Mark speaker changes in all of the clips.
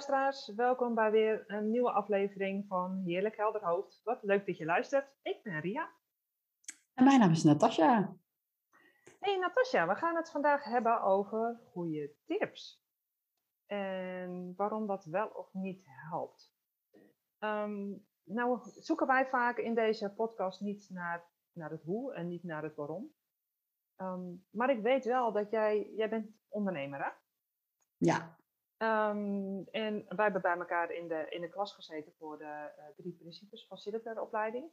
Speaker 1: Luisteraars. Welkom bij weer een nieuwe aflevering van Heerlijk Helder Hoofd. Wat leuk dat je luistert. Ik ben Ria.
Speaker 2: En mijn naam is Natasja.
Speaker 1: Hey Natasja, we gaan het vandaag hebben over goede tips. En waarom dat wel of niet helpt. Ehm, nou zoeken wij vaak in deze podcast niet naar, naar het hoe en niet naar het waarom. Ehm, maar ik weet wel dat jij, jij bent ondernemer hè?
Speaker 2: Ja,
Speaker 1: Ehm, en wij hebben bij elkaar in de, in de klas gezeten voor de eh, drie principes facilitaire opleiding.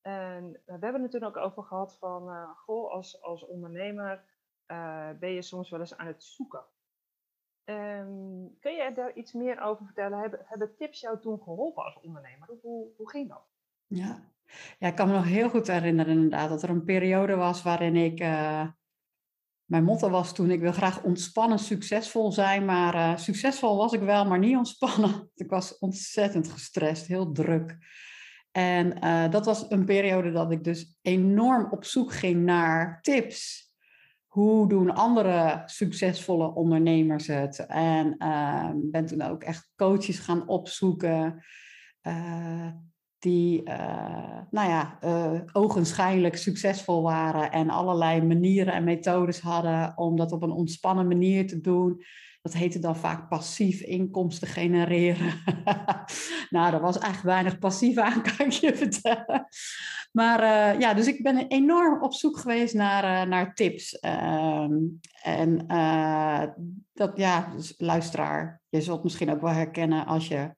Speaker 1: En we hebben het toen ook over gehad van, eh, goh, als, als ondernemer eh, ben je soms wel eens aan het zoeken. Ehm, kun je daar iets meer over vertellen? Hebben, hebben tips jou toen geholpen als ondernemer? Hoe, hoe ging dat?
Speaker 2: ja. ja, ik kan me nog heel goed herinneren inderdaad dat er een periode was waarin ik... mijn motto was toen, ik wil graag ontspannen, succesvol zijn. Maar eh, succesvol was ik wel, maar niet ontspannen. Ik was ontzettend gestrest, heel druk. En eh, dat was een periode dat ik dus enorm op zoek ging naar tips. Hoe doen andere succesvolle ondernemers het? En eh, ben toen ook echt coaches gaan opzoeken. Die, eh, nou ja, eh ogenschijnlijk succesvol waren en allerlei manieren en methodes hadden om dat op een ontspannen manier te doen. Dat heette dan vaak passief inkomsten genereren. nou, er was echt weinig passief aan, kan ik je vertellen. Maar eh, ja, dus ik ben enorm op zoek geweest naar, naar tips. Ehm, en dat, ja, dus luisteraar, je zult misschien ook wel herkennen als je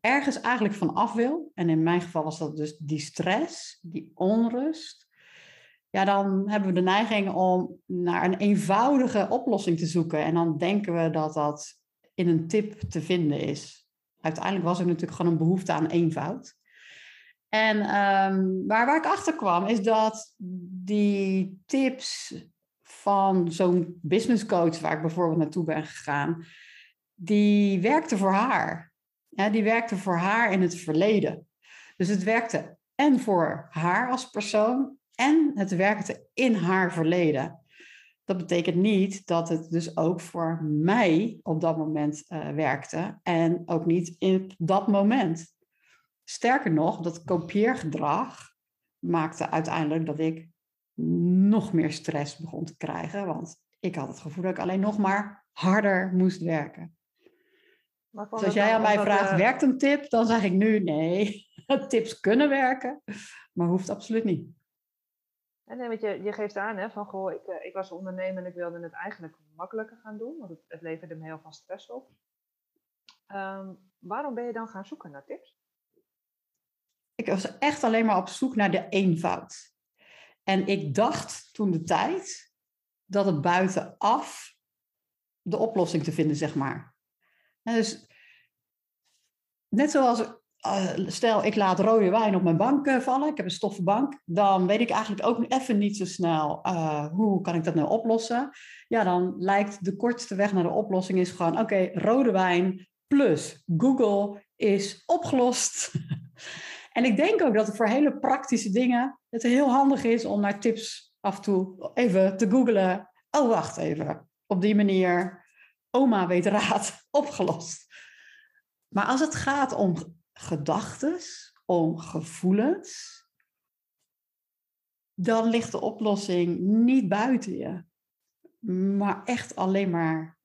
Speaker 2: ergens eigenlijk van af wil, en in mijn geval was dat dus die stress, die onrust, ja, dan hebben we de neiging om naar een eenvoudige oplossing te zoeken. En dan denken we dat dat in een tip te vinden is. Uiteindelijk was er natuurlijk gewoon een behoefte aan eenvoud. En ehm, waar, waar ik achter kwam, is dat die tips van zo'n business coach, waar ik bijvoorbeeld naartoe ben gegaan, die werkte voor haar. Die werkte voor haar in het verleden. Dus het werkte en voor haar als persoon en het werkte in haar verleden. Dat betekent niet dat het dus ook voor mij op dat moment eh, werkte en ook niet in dat moment. Sterker nog, dat kopieergedrag maakte uiteindelijk dat ik nog meer stress begon te krijgen, want ik had het gevoel dat ik alleen nog maar harder moest werken.
Speaker 1: Maar
Speaker 2: Dus als jij aan mij vraagt,
Speaker 1: eh,
Speaker 2: werkt een tip? Dan zeg ik nu nee. Tips kunnen werken, maar hoeft absoluut niet.
Speaker 1: En nee, want je, je geeft aan hè, van, goh, ik, eh, ik was ondernemer en ik wilde het eigenlijk makkelijker gaan doen, want het, het leverde me heel veel stress op. Ehm, waarom ben je dan gaan zoeken naar tips?
Speaker 2: Ik was echt alleen maar op zoek naar de eenvoud. En ik dacht toen de tijd dat het buitenaf de oplossing te vinden, zeg maar. En dus net zoals, eh, stel ik laat rode wijn op mijn bank eh, vallen, ik heb een stoffen bank, dan weet ik eigenlijk ook even niet zo snel eh, hoe kan ik dat nou oplossen. Ja, dan lijkt de kortste weg naar de oplossing is gewoon, oké, rode wijn plus Google is opgelost. En ik denk ook dat het voor hele praktische dingen het heel handig is om naar tips af en toe even te googlen. Oh, wacht even. Op die manier, oma weet raad, opgelost. Maar als het gaat om gedachten, om gevoelens, dan ligt de oplossing niet buiten je. Maar echt alleen maar,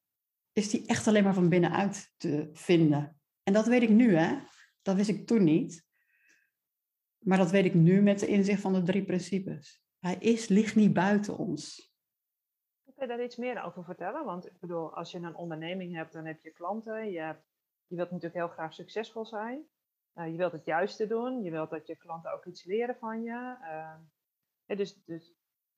Speaker 2: is die echt alleen maar van binnenuit te vinden. En dat weet ik nu, hè. Dat wist ik toen niet. Maar dat weet ik nu met de inzicht van de drie principes. Hij is, ligt niet buiten ons.
Speaker 1: Kun je daar iets meer over vertellen? Want ik bedoel, als je een onderneming hebt, dan heb je klanten. Je, hebt, je wilt natuurlijk heel graag succesvol zijn. Uh, je wilt het juiste doen. Je wilt dat je klanten ook iets leren van je. Uh, dus, dus,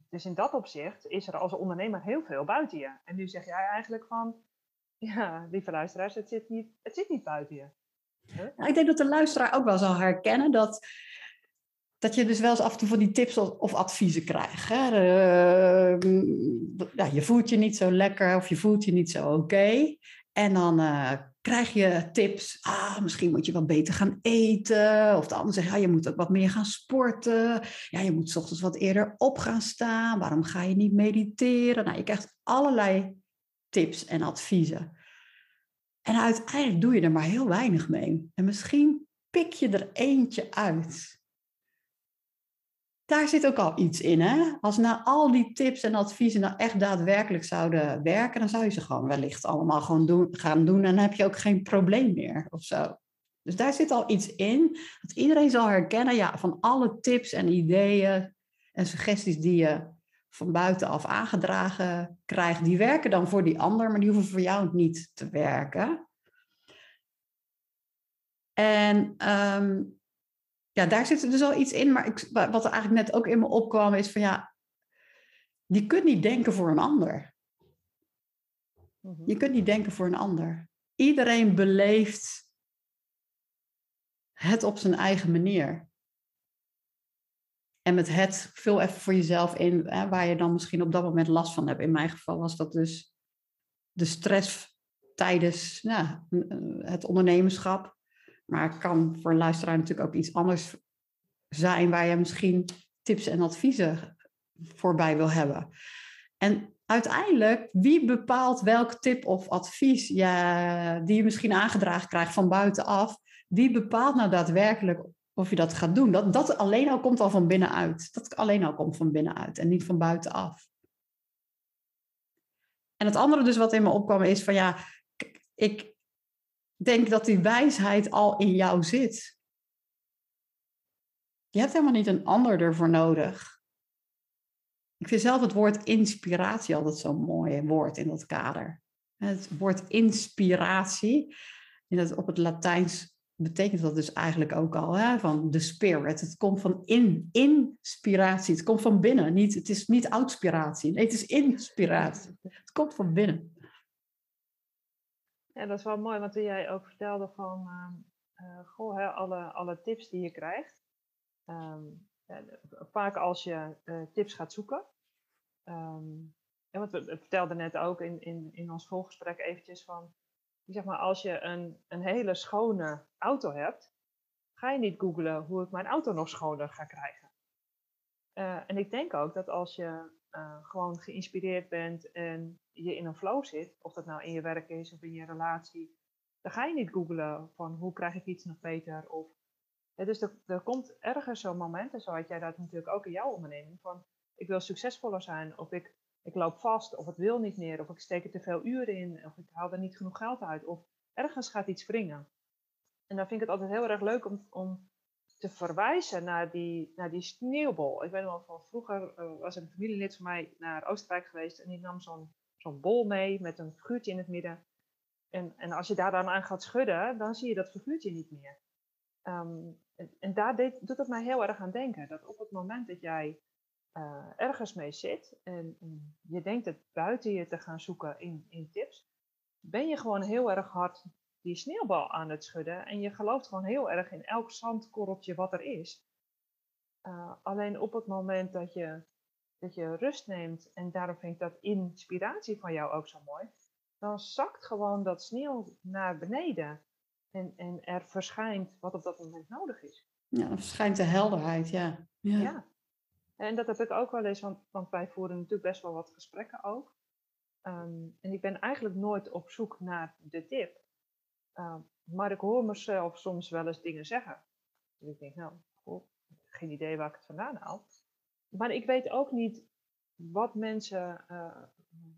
Speaker 1: dus in dat opzicht is er als ondernemer heel veel buiten je. En nu zeg jij eigenlijk van, ja, lieve luisteraars, het zit niet, het zit niet buiten je.
Speaker 2: Nou, ik denk dat de luisteraar ook wel zal herkennen dat dat je dus wel eens af en toe van die tips of, adviezen krijgt. Hè? Ja, je voelt je niet zo lekker of je voelt je niet zo oké. En dan uh, krijg je tips. Ah, misschien moet je wat beter gaan eten. Of de ander zegt, ja, je moet ook wat meer gaan sporten. Ja, je moet s ochtends wat eerder op gaan staan. Waarom ga je niet mediteren? Nou, je krijgt allerlei tips en adviezen. En uiteindelijk doe je er maar heel weinig mee. En misschien pik je er eentje uit daar zit ook al iets in. Hè? Als nou al die tips en adviezen nou echt daadwerkelijk zouden werken, dan zou je ze gewoon wellicht allemaal gewoon doen, gaan doen en dan heb je ook geen probleem meer of zo. Dus daar zit al iets in. Dat iedereen zal herkennen ja, van alle tips en ideeën en suggesties die je van buitenaf aangedragen krijgt, die werken dan voor die ander, maar die hoeven voor jou niet te werken. En um, ja, daar zit er dus al iets in. Maar ik, wat er eigenlijk net ook in me opkwam is van ja, je kunt niet denken voor een ander. Mhm. Je kunt niet denken voor een ander. Iedereen beleeft het op zijn eigen manier. En met het vul even voor jezelf in hè, waar je dan misschien op dat moment last van hebt. In mijn geval was dat dus de stress tijdens nou, het ondernemerschap. Maar het kan voor een luisteraar natuurlijk ook iets anders zijn waar je misschien tips en adviezen voorbij wil hebben. En uiteindelijk, wie bepaalt welk tip of advies die je misschien aangedragen krijgt van buitenaf, wie bepaalt nou daadwerkelijk of je dat gaat doen? Dat, dat alleen al komt al van binnenuit. Dat alleen al komt van binnenuit en niet van buitenaf. En het andere dus wat in me opkwam is van ja, ik, denk dat die wijsheid al in jou zit. Je hebt helemaal niet een ander ervoor nodig. Ik vind zelf het woord inspiratie altijd zo'n mooi woord in dat kader. Het woord inspiratie, in het, op het Latijns betekent dat dus eigenlijk ook al, hè, van de spirit. Het komt van in, inspiratie, het komt van binnen. Niet, het is niet outspiratie, nee, het is inspiratie. Het komt van binnen.
Speaker 1: Ja, dat is wel mooi, want toen jij ook vertelde van, uh, goh, hè, alle, alle tips die je krijgt. Um, vaak als je uh, tips gaat zoeken. Ja, want we, vertelden net ook in, in, in ons volgesprek eventjes van, zeg maar, als je een, een hele schone auto hebt, ga je niet googlen hoe ik mijn auto nog schoner ga krijgen. Uh, en ik denk ook dat als je uh, gewoon geïnspireerd bent en je in een flow zit, of dat nou in je werk is of in je relatie, dan ga je niet googlen van hoe krijg ik iets nog beter. Of, dus er, er komt ergens zo'n moment, en zo had jij dat natuurlijk ook in jouw onderneming, van ik wil succesvoller zijn, of ik, ik loop vast, of het wil niet meer, of ik steek er te veel uren in, of ik haal er niet genoeg geld uit, of ergens gaat iets wringen. En dan vind ik het altijd heel erg leuk om, om te verwijzen naar die, naar die sneeuwbol. Ik weet nog wel van vroeger uh, was een familielid van mij naar Oostenrijk geweest en die nam zo'n zo'n bol mee met een figuurtje in het midden. En, en als je daar dan aan gaat schudden, dan zie je dat figuurtje niet meer. Ehm, en, daar deed, doet het mij heel erg aan denken. Dat op het moment dat jij uh, ergens mee zit en, en, je denkt het buiten je te gaan zoeken in, in tips, ben je gewoon heel erg hard die sneeuwbal aan het schudden. En je gelooft gewoon heel erg in elk zandkorreltje wat er is. Uh, alleen op het moment dat je, dat je rust neemt, en daarom vind ik dat inspiratie van jou ook zo mooi, dan zakt gewoon dat sneeuw naar beneden. En, en er verschijnt wat op dat moment nodig is.
Speaker 2: Ja, er verschijnt de helderheid, ja.
Speaker 1: ja. ja. En dat heb ik ook wel eens, want, want wij voeren natuurlijk best wel wat gesprekken ook. Um, en ik ben eigenlijk nooit op zoek naar de tip. Uh, maar ik hoor mezelf soms wel eens dingen zeggen. Dus ik denk, nou, geen idee waar ik het vandaan haal. Maar ik weet ook niet wat mensen, uh,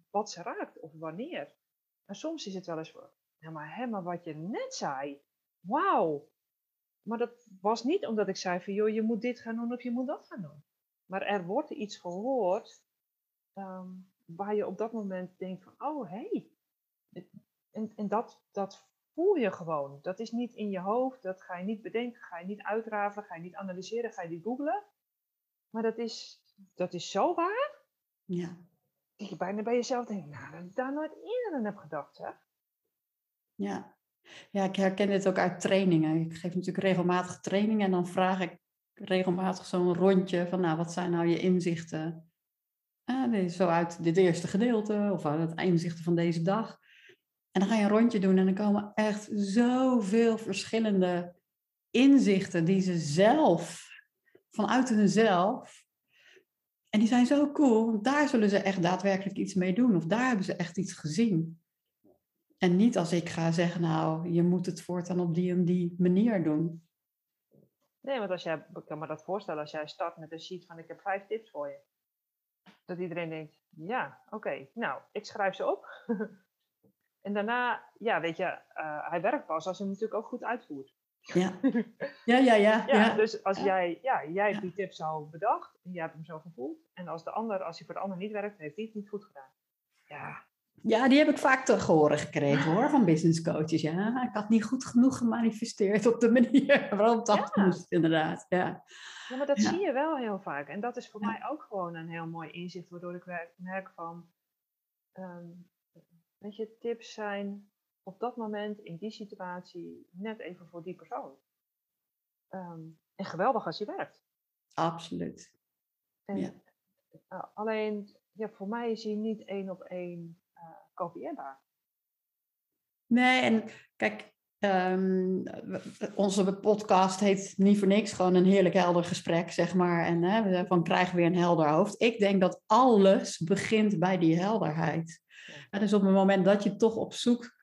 Speaker 1: wat ze raakt of wanneer. En soms is het wel eens voor, ja maar, hè, maar wat je net zei, wauw. maar dat was niet omdat ik zei van, joh, je moet dit gaan doen of je moet dat gaan doen. Maar er wordt iets gehoord ehm, waar je op dat moment denkt van, oh hé. Hey. En, en dat, dat voel je gewoon. Dat is niet in je hoofd, dat ga je niet bedenken, ga je niet uitrafelen, ga je niet analyseren, ga je niet googlen. Maar dat is, dat is zo waar.
Speaker 2: Ja.
Speaker 1: Dat je bijna bij jezelf denkt, nou, dat ik daar nooit eerder aan heb gedacht, hè?
Speaker 2: Ja. ja, ik herken dit ook uit trainingen. Ik geef natuurlijk regelmatig trainingen en dan vraag ik regelmatig zo'n rondje van, nou, wat zijn nou je inzichten? Uh, zo uit dit eerste gedeelte of uit het inzichten van deze dag. En dan ga je een rondje doen en dan komen echt zoveel verschillende inzichten die ze zelf, vanuit hunzelf, en die zijn zo cool, want daar zullen ze echt daadwerkelijk iets mee doen. Of daar hebben ze echt iets gezien. En niet als ik ga zeggen, nou, je moet het voortaan op die en die manier doen.
Speaker 1: Nee, want als jij, ik kan me dat voorstellen, als jij start met een sheet van ik heb vijf tips voor je. Dat iedereen denkt, ja, oké, nou, ik schrijf ze op. en daarna, ja, weet je, uh, hij werkt pas als je hem natuurlijk ook goed uitvoert.
Speaker 2: Ja, ja, ja. ja, ja.
Speaker 1: Dus als jij, ja, jij hebt die tip zo bedacht en jij hebt hem zo gevoeld. En als de ander, als hij voor de ander niet werkt, heeft hij het niet goed gedaan. Ja.
Speaker 2: Ja, die heb ik vaak te horen gekregen hoor, van business coaches. Ja, ik had niet goed genoeg gemanifesteerd op de manier waarop dat ja. moest, inderdaad. Ja,
Speaker 1: ja maar dat zie je wel heel vaak. En dat is voor mij ook gewoon een heel mooi inzicht, waardoor ik merk van, um, weet je, tips zijn op dat moment, in die situatie, net even voor die persoon. Ehm, en geweldig als je werkt.
Speaker 2: Absoluut.
Speaker 1: En, ja. Uh, alleen, ja, voor mij is hij niet één op één uh, kopieerbaar.
Speaker 2: Nee, en kijk, um, onze podcast heet niet voor niks gewoon een heerlijk helder gesprek, zeg maar. En hè, van krijgen weer een helder hoofd. Ik denk dat alles begint bij die helderheid. Ja. dus op het moment dat je toch op zoek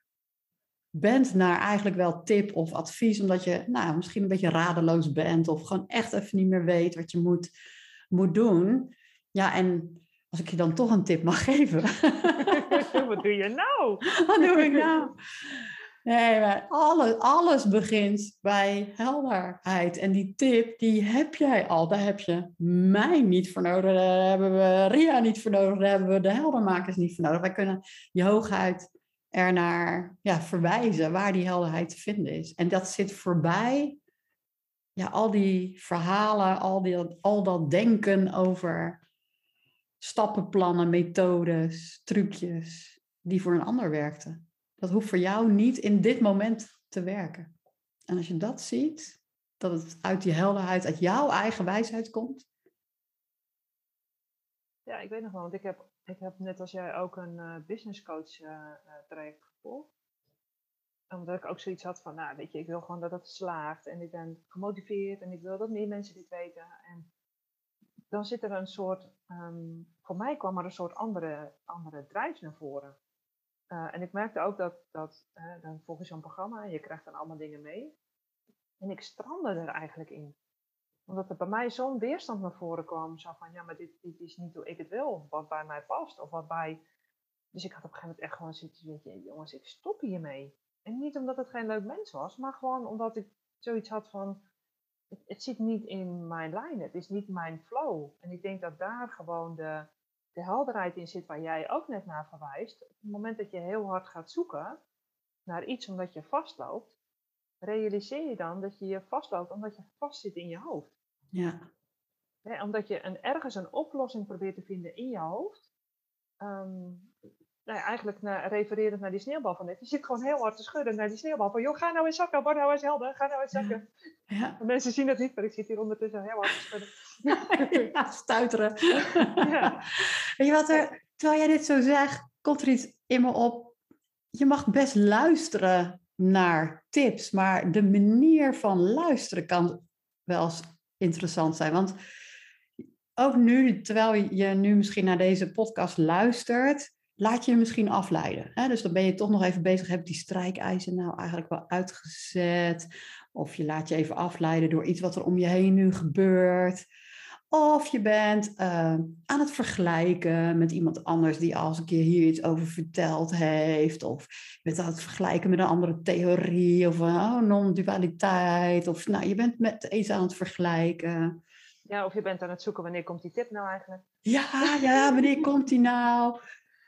Speaker 2: bent naar eigenlijk wel tip of advies, omdat je nou, misschien een beetje radeloos bent of gewoon echt even niet meer weet wat je moet, moet doen. Ja, en als ik je dan toch een tip mag geven.
Speaker 1: wat doe je nou?
Speaker 2: Wat doe ik nou? Nee, maar alles, begint bij helderheid. En die tip, die heb jij al. Daar heb je mij niet voor nodig. Daar hebben we Ria niet voor nodig. Daar hebben we de heldermakers niet voor nodig. Wij kunnen je hooguit ernaar ja, verwijzen waar die helderheid te vinden is. En dat zit voorbij ja, al die verhalen, al, die, al dat denken over stappenplannen, methodes, trucjes die voor een ander werkten. Dat hoeft voor jou niet in dit moment te werken. En als je dat ziet, dat het uit die helderheid, uit jouw eigen wijsheid komt.
Speaker 1: Ja, ik weet nog wel, want ik heb ik heb net als jij ook een uh, business coach uh, traject gevolgd. Omdat ik ook zoiets had van, nou weet je, ik wil gewoon dat het slaagt. En ik ben gemotiveerd en ik wil dat meer mensen dit weten. En dan zit er een soort, um, voor mij kwam er een soort andere, andere drijf naar voren. Uh, en ik merkte ook dat, dat dan volg je zo'n programma en je krijgt dan allemaal dingen mee. En ik strandde er eigenlijk in omdat er bij mij zo'n weerstand naar voren kwam. Zo van, ja, maar dit, dit is niet hoe ik het wil. Wat bij mij past. Of wat bij... Dus ik had op een gegeven moment echt gewoon zoiets weet je, jongens, ik stop hiermee. En niet omdat het geen leuk mens was, maar gewoon omdat ik zoiets had van, het, het zit niet in mijn lijn, het is niet mijn flow. En ik denk dat daar gewoon de, de helderheid in zit waar jij ook net naar verwijst. Op het moment dat je heel hard gaat zoeken naar iets omdat je vastloopt, realiseer je dan dat je je vastloopt omdat je vastzit in je hoofd.
Speaker 2: Ja.
Speaker 1: omdat je een, ergens een oplossing probeert te vinden in je hoofd. Um, nou ja, eigenlijk naar, refererend naar die sneeuwbal van net. Je zit gewoon heel hard te schudden naar die sneeuwbal. Van, joh, ga nou eens zakken, word nou eens helder, ga nou eens zakken. Ja. Mensen zien het niet, maar ik zit hier ondertussen heel hard te schudden.
Speaker 2: ja, stuiteren. ja. Weet je wat er, terwijl jij dit zo zegt, komt er iets in me op. Je mag best luisteren naar tips, maar de manier van luisteren kan wel eens interessant zijn. Want ook nu, terwijl je nu misschien naar deze podcast luistert, laat je je misschien afleiden. Hè? Dus dan ben je toch nog even bezig, heb die strijkijzer nou eigenlijk wel uitgezet? Of je laat je even afleiden door iets wat er om je heen nu gebeurt. Of je bent eh, aan het vergelijken met iemand anders die al eens een keer hier iets over verteld heeft. Of je bent aan het vergelijken met een andere theorie of oh, non-dualiteit. Of nou, je bent met eens aan het vergelijken.
Speaker 1: Ja, of je bent aan het zoeken wanneer komt die tip nou eigenlijk?
Speaker 2: Ja, ja, wanneer komt die nou?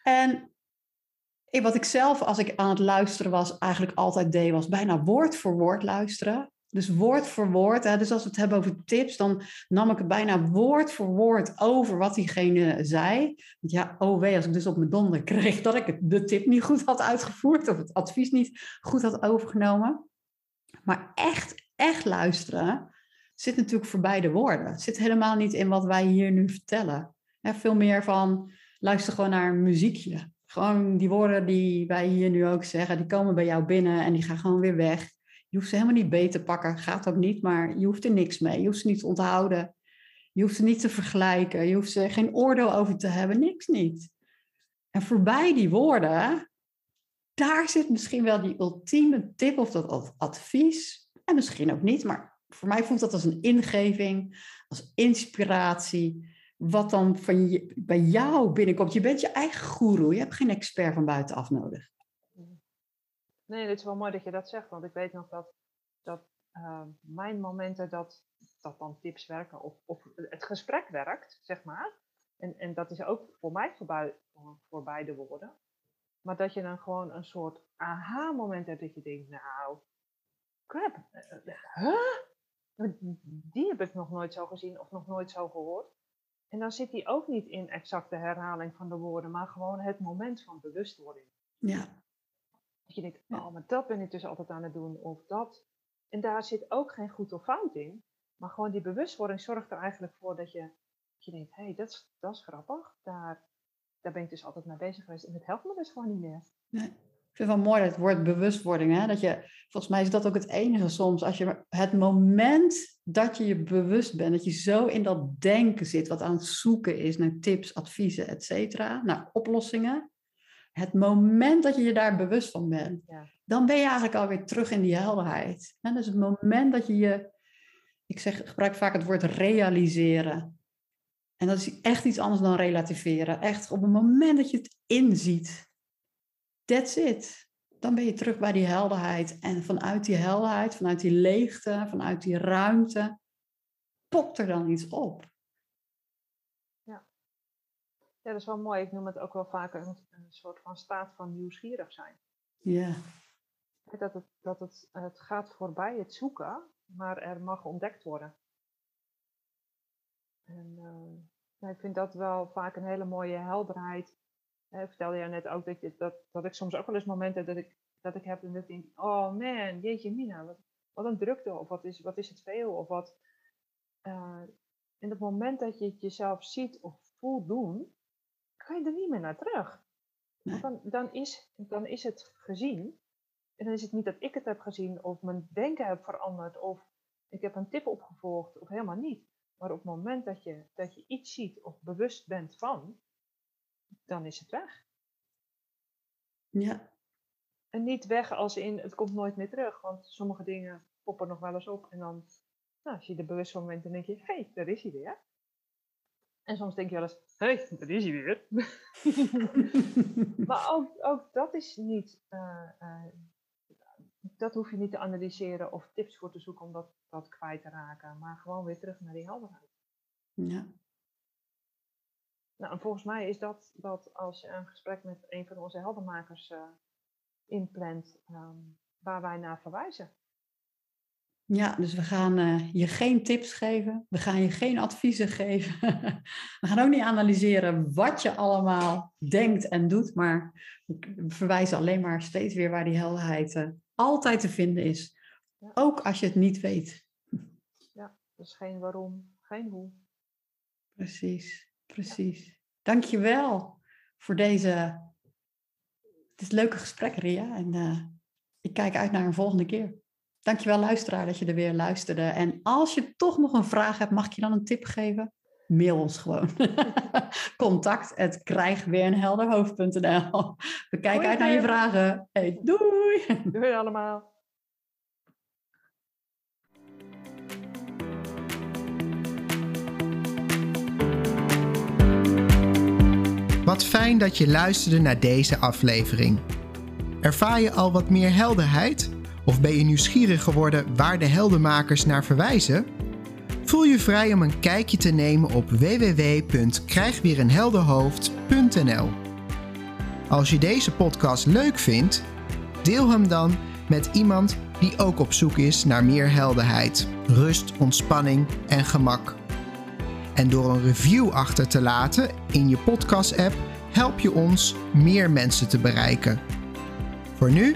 Speaker 2: En wat ik zelf, als ik aan het luisteren was, eigenlijk altijd deed, was bijna woord voor woord luisteren. Dus woord voor woord. Hè, dus als we het hebben over tips, dan nam ik het bijna woord voor woord over wat diegene zei. Want ja, oh wee, als ik dus op mijn donder kreeg dat ik de tip niet goed had uitgevoerd of het advies niet goed had overgenomen. Maar echt, echt luisteren zit natuurlijk voorbij de woorden. Het zit helemaal niet in wat wij hier nu vertellen. Veel meer van luister gewoon naar muziekje. Gewoon die woorden die wij hier nu ook zeggen, die komen bij jou binnen en die gaan gewoon weer weg. Je hoeft ze helemaal niet beter te pakken, gaat ook niet, maar je hoeft er niks mee. Je hoeft ze niet te onthouden. Je hoeft ze niet te vergelijken. Je hoeft ze geen oordeel over te hebben, niks niet. En voorbij die woorden, daar zit misschien wel die ultieme tip of dat advies. En misschien ook niet, maar voor mij voelt dat als een ingeving, als inspiratie. Wat dan van je, bij jou binnenkomt. Je bent je eigen guru. Je hebt geen expert van buitenaf nodig.
Speaker 1: Nee, het is wel mooi dat je dat zegt, want ik weet nog dat, dat uh, mijn momenten dat, dat dan tips werken of, of het gesprek werkt, zeg maar. En, en dat is ook voor mij voorbij, voor beide woorden. Maar dat je dan gewoon een soort aha-moment hebt dat je denkt, nou, crap, huh? Die heb ik nog nooit zo gezien of nog nooit zo gehoord. En dan zit die ook niet in exacte herhaling van de woorden, maar gewoon het moment van bewustwording.
Speaker 2: Ja.
Speaker 1: Dat je denkt, oh, maar dat ben ik dus altijd aan het doen, of dat. En daar zit ook geen goed of fout in. Maar gewoon die bewustwording zorgt er eigenlijk voor dat je, dat je denkt, hé, hey, dat, is, dat is grappig. Daar, daar ben ik dus altijd mee bezig geweest. En het helpt me dus gewoon niet meer.
Speaker 2: Nee. Ik vind het wel mooi dat het woord bewustwording. Hè? Dat je, volgens mij is dat ook het enige soms. Als je het moment dat je je bewust bent, dat je zo in dat denken zit, wat aan het zoeken is naar tips, adviezen, et cetera, naar oplossingen het moment dat je je daar bewust van bent, ja. dan ben je eigenlijk alweer terug in die helderheid. En dus het moment dat je je, ik zeg, gebruik vaak het woord realiseren. En dat is echt iets anders dan relativeren. Echt op het moment dat je het inziet, that's it. Dan ben je terug bij die helderheid. En vanuit die helderheid, vanuit die leegte, vanuit die ruimte, popt er dan iets op.
Speaker 1: Ja, dat is wel mooi. Ik noem het ook wel vaak een, een soort van staat van nieuwsgierig zijn.
Speaker 2: Ja.
Speaker 1: Dat, het, dat het, het gaat voorbij het zoeken, maar er mag ontdekt worden. En uh, ik vind dat wel vaak een hele mooie helderheid. Ik vertelde je net ook dat, je, dat, dat ik soms ook wel eens momenten heb dat ik, dat ik heb en dat ik denk, oh man, jeetje mina, wat, wat een drukte, of wat is, wat is het veel, of wat... Uh, in het moment dat je het jezelf ziet of voelt doen, kan je er niet meer naar terug. Dan, dan, is, dan is het gezien. En dan is het niet dat ik het heb gezien of mijn denken heb veranderd of ik heb een tip opgevolgd of helemaal niet. Maar op het moment dat je, dat je iets ziet of bewust bent van, dan is het weg.
Speaker 2: Ja.
Speaker 1: En niet weg als in het komt nooit meer terug. Want sommige dingen poppen nog wel eens op. En dan, nou, als je er bewust van bent, dan denk je, hé, hey, daar is hij weer. En soms denk je wel eens, hé, hey, daar is hij weer. maar ook, ook dat is niet, uh, uh, dat hoef je niet te analyseren of tips voor te zoeken om dat, dat kwijt te raken. Maar gewoon weer terug naar die helderheid.
Speaker 2: Ja.
Speaker 1: Nou, en volgens mij is dat, dat als je een gesprek met een van onze heldermakers uh, inplant, um, waar wij naar verwijzen.
Speaker 2: Ja, dus we gaan uh, je geen tips geven. We gaan je geen adviezen geven. we gaan ook niet analyseren wat je allemaal denkt en doet. Maar we verwijzen alleen maar steeds weer waar die helderheid uh, altijd te vinden is. Ja. Ook als je het niet weet.
Speaker 1: Ja, dus geen waarom, geen hoe.
Speaker 2: Precies, precies. Ja. Je wel voor deze het is leuke gesprek, Ria. En uh, ik kijk uit naar een volgende keer. Dankjewel luisteraar dat je er weer luisterde. En als je toch nog een vraag hebt, mag ik je dan een tip geven? Mail ons gewoon. Contact het We kijken uit naar je vragen. Hey, doei!
Speaker 1: Doei allemaal!
Speaker 3: Wat fijn dat je luisterde naar deze aflevering. Ervaar je al wat meer helderheid? Of ben je nieuwsgierig geworden waar de heldenmakers naar verwijzen? Voel je vrij om een kijkje te nemen op www.krijgweerenhelderhoofd.nl. Als je deze podcast leuk vindt, deel hem dan met iemand die ook op zoek is naar meer helderheid, rust, ontspanning en gemak. En door een review achter te laten in je podcast-app help je ons meer mensen te bereiken. Voor nu,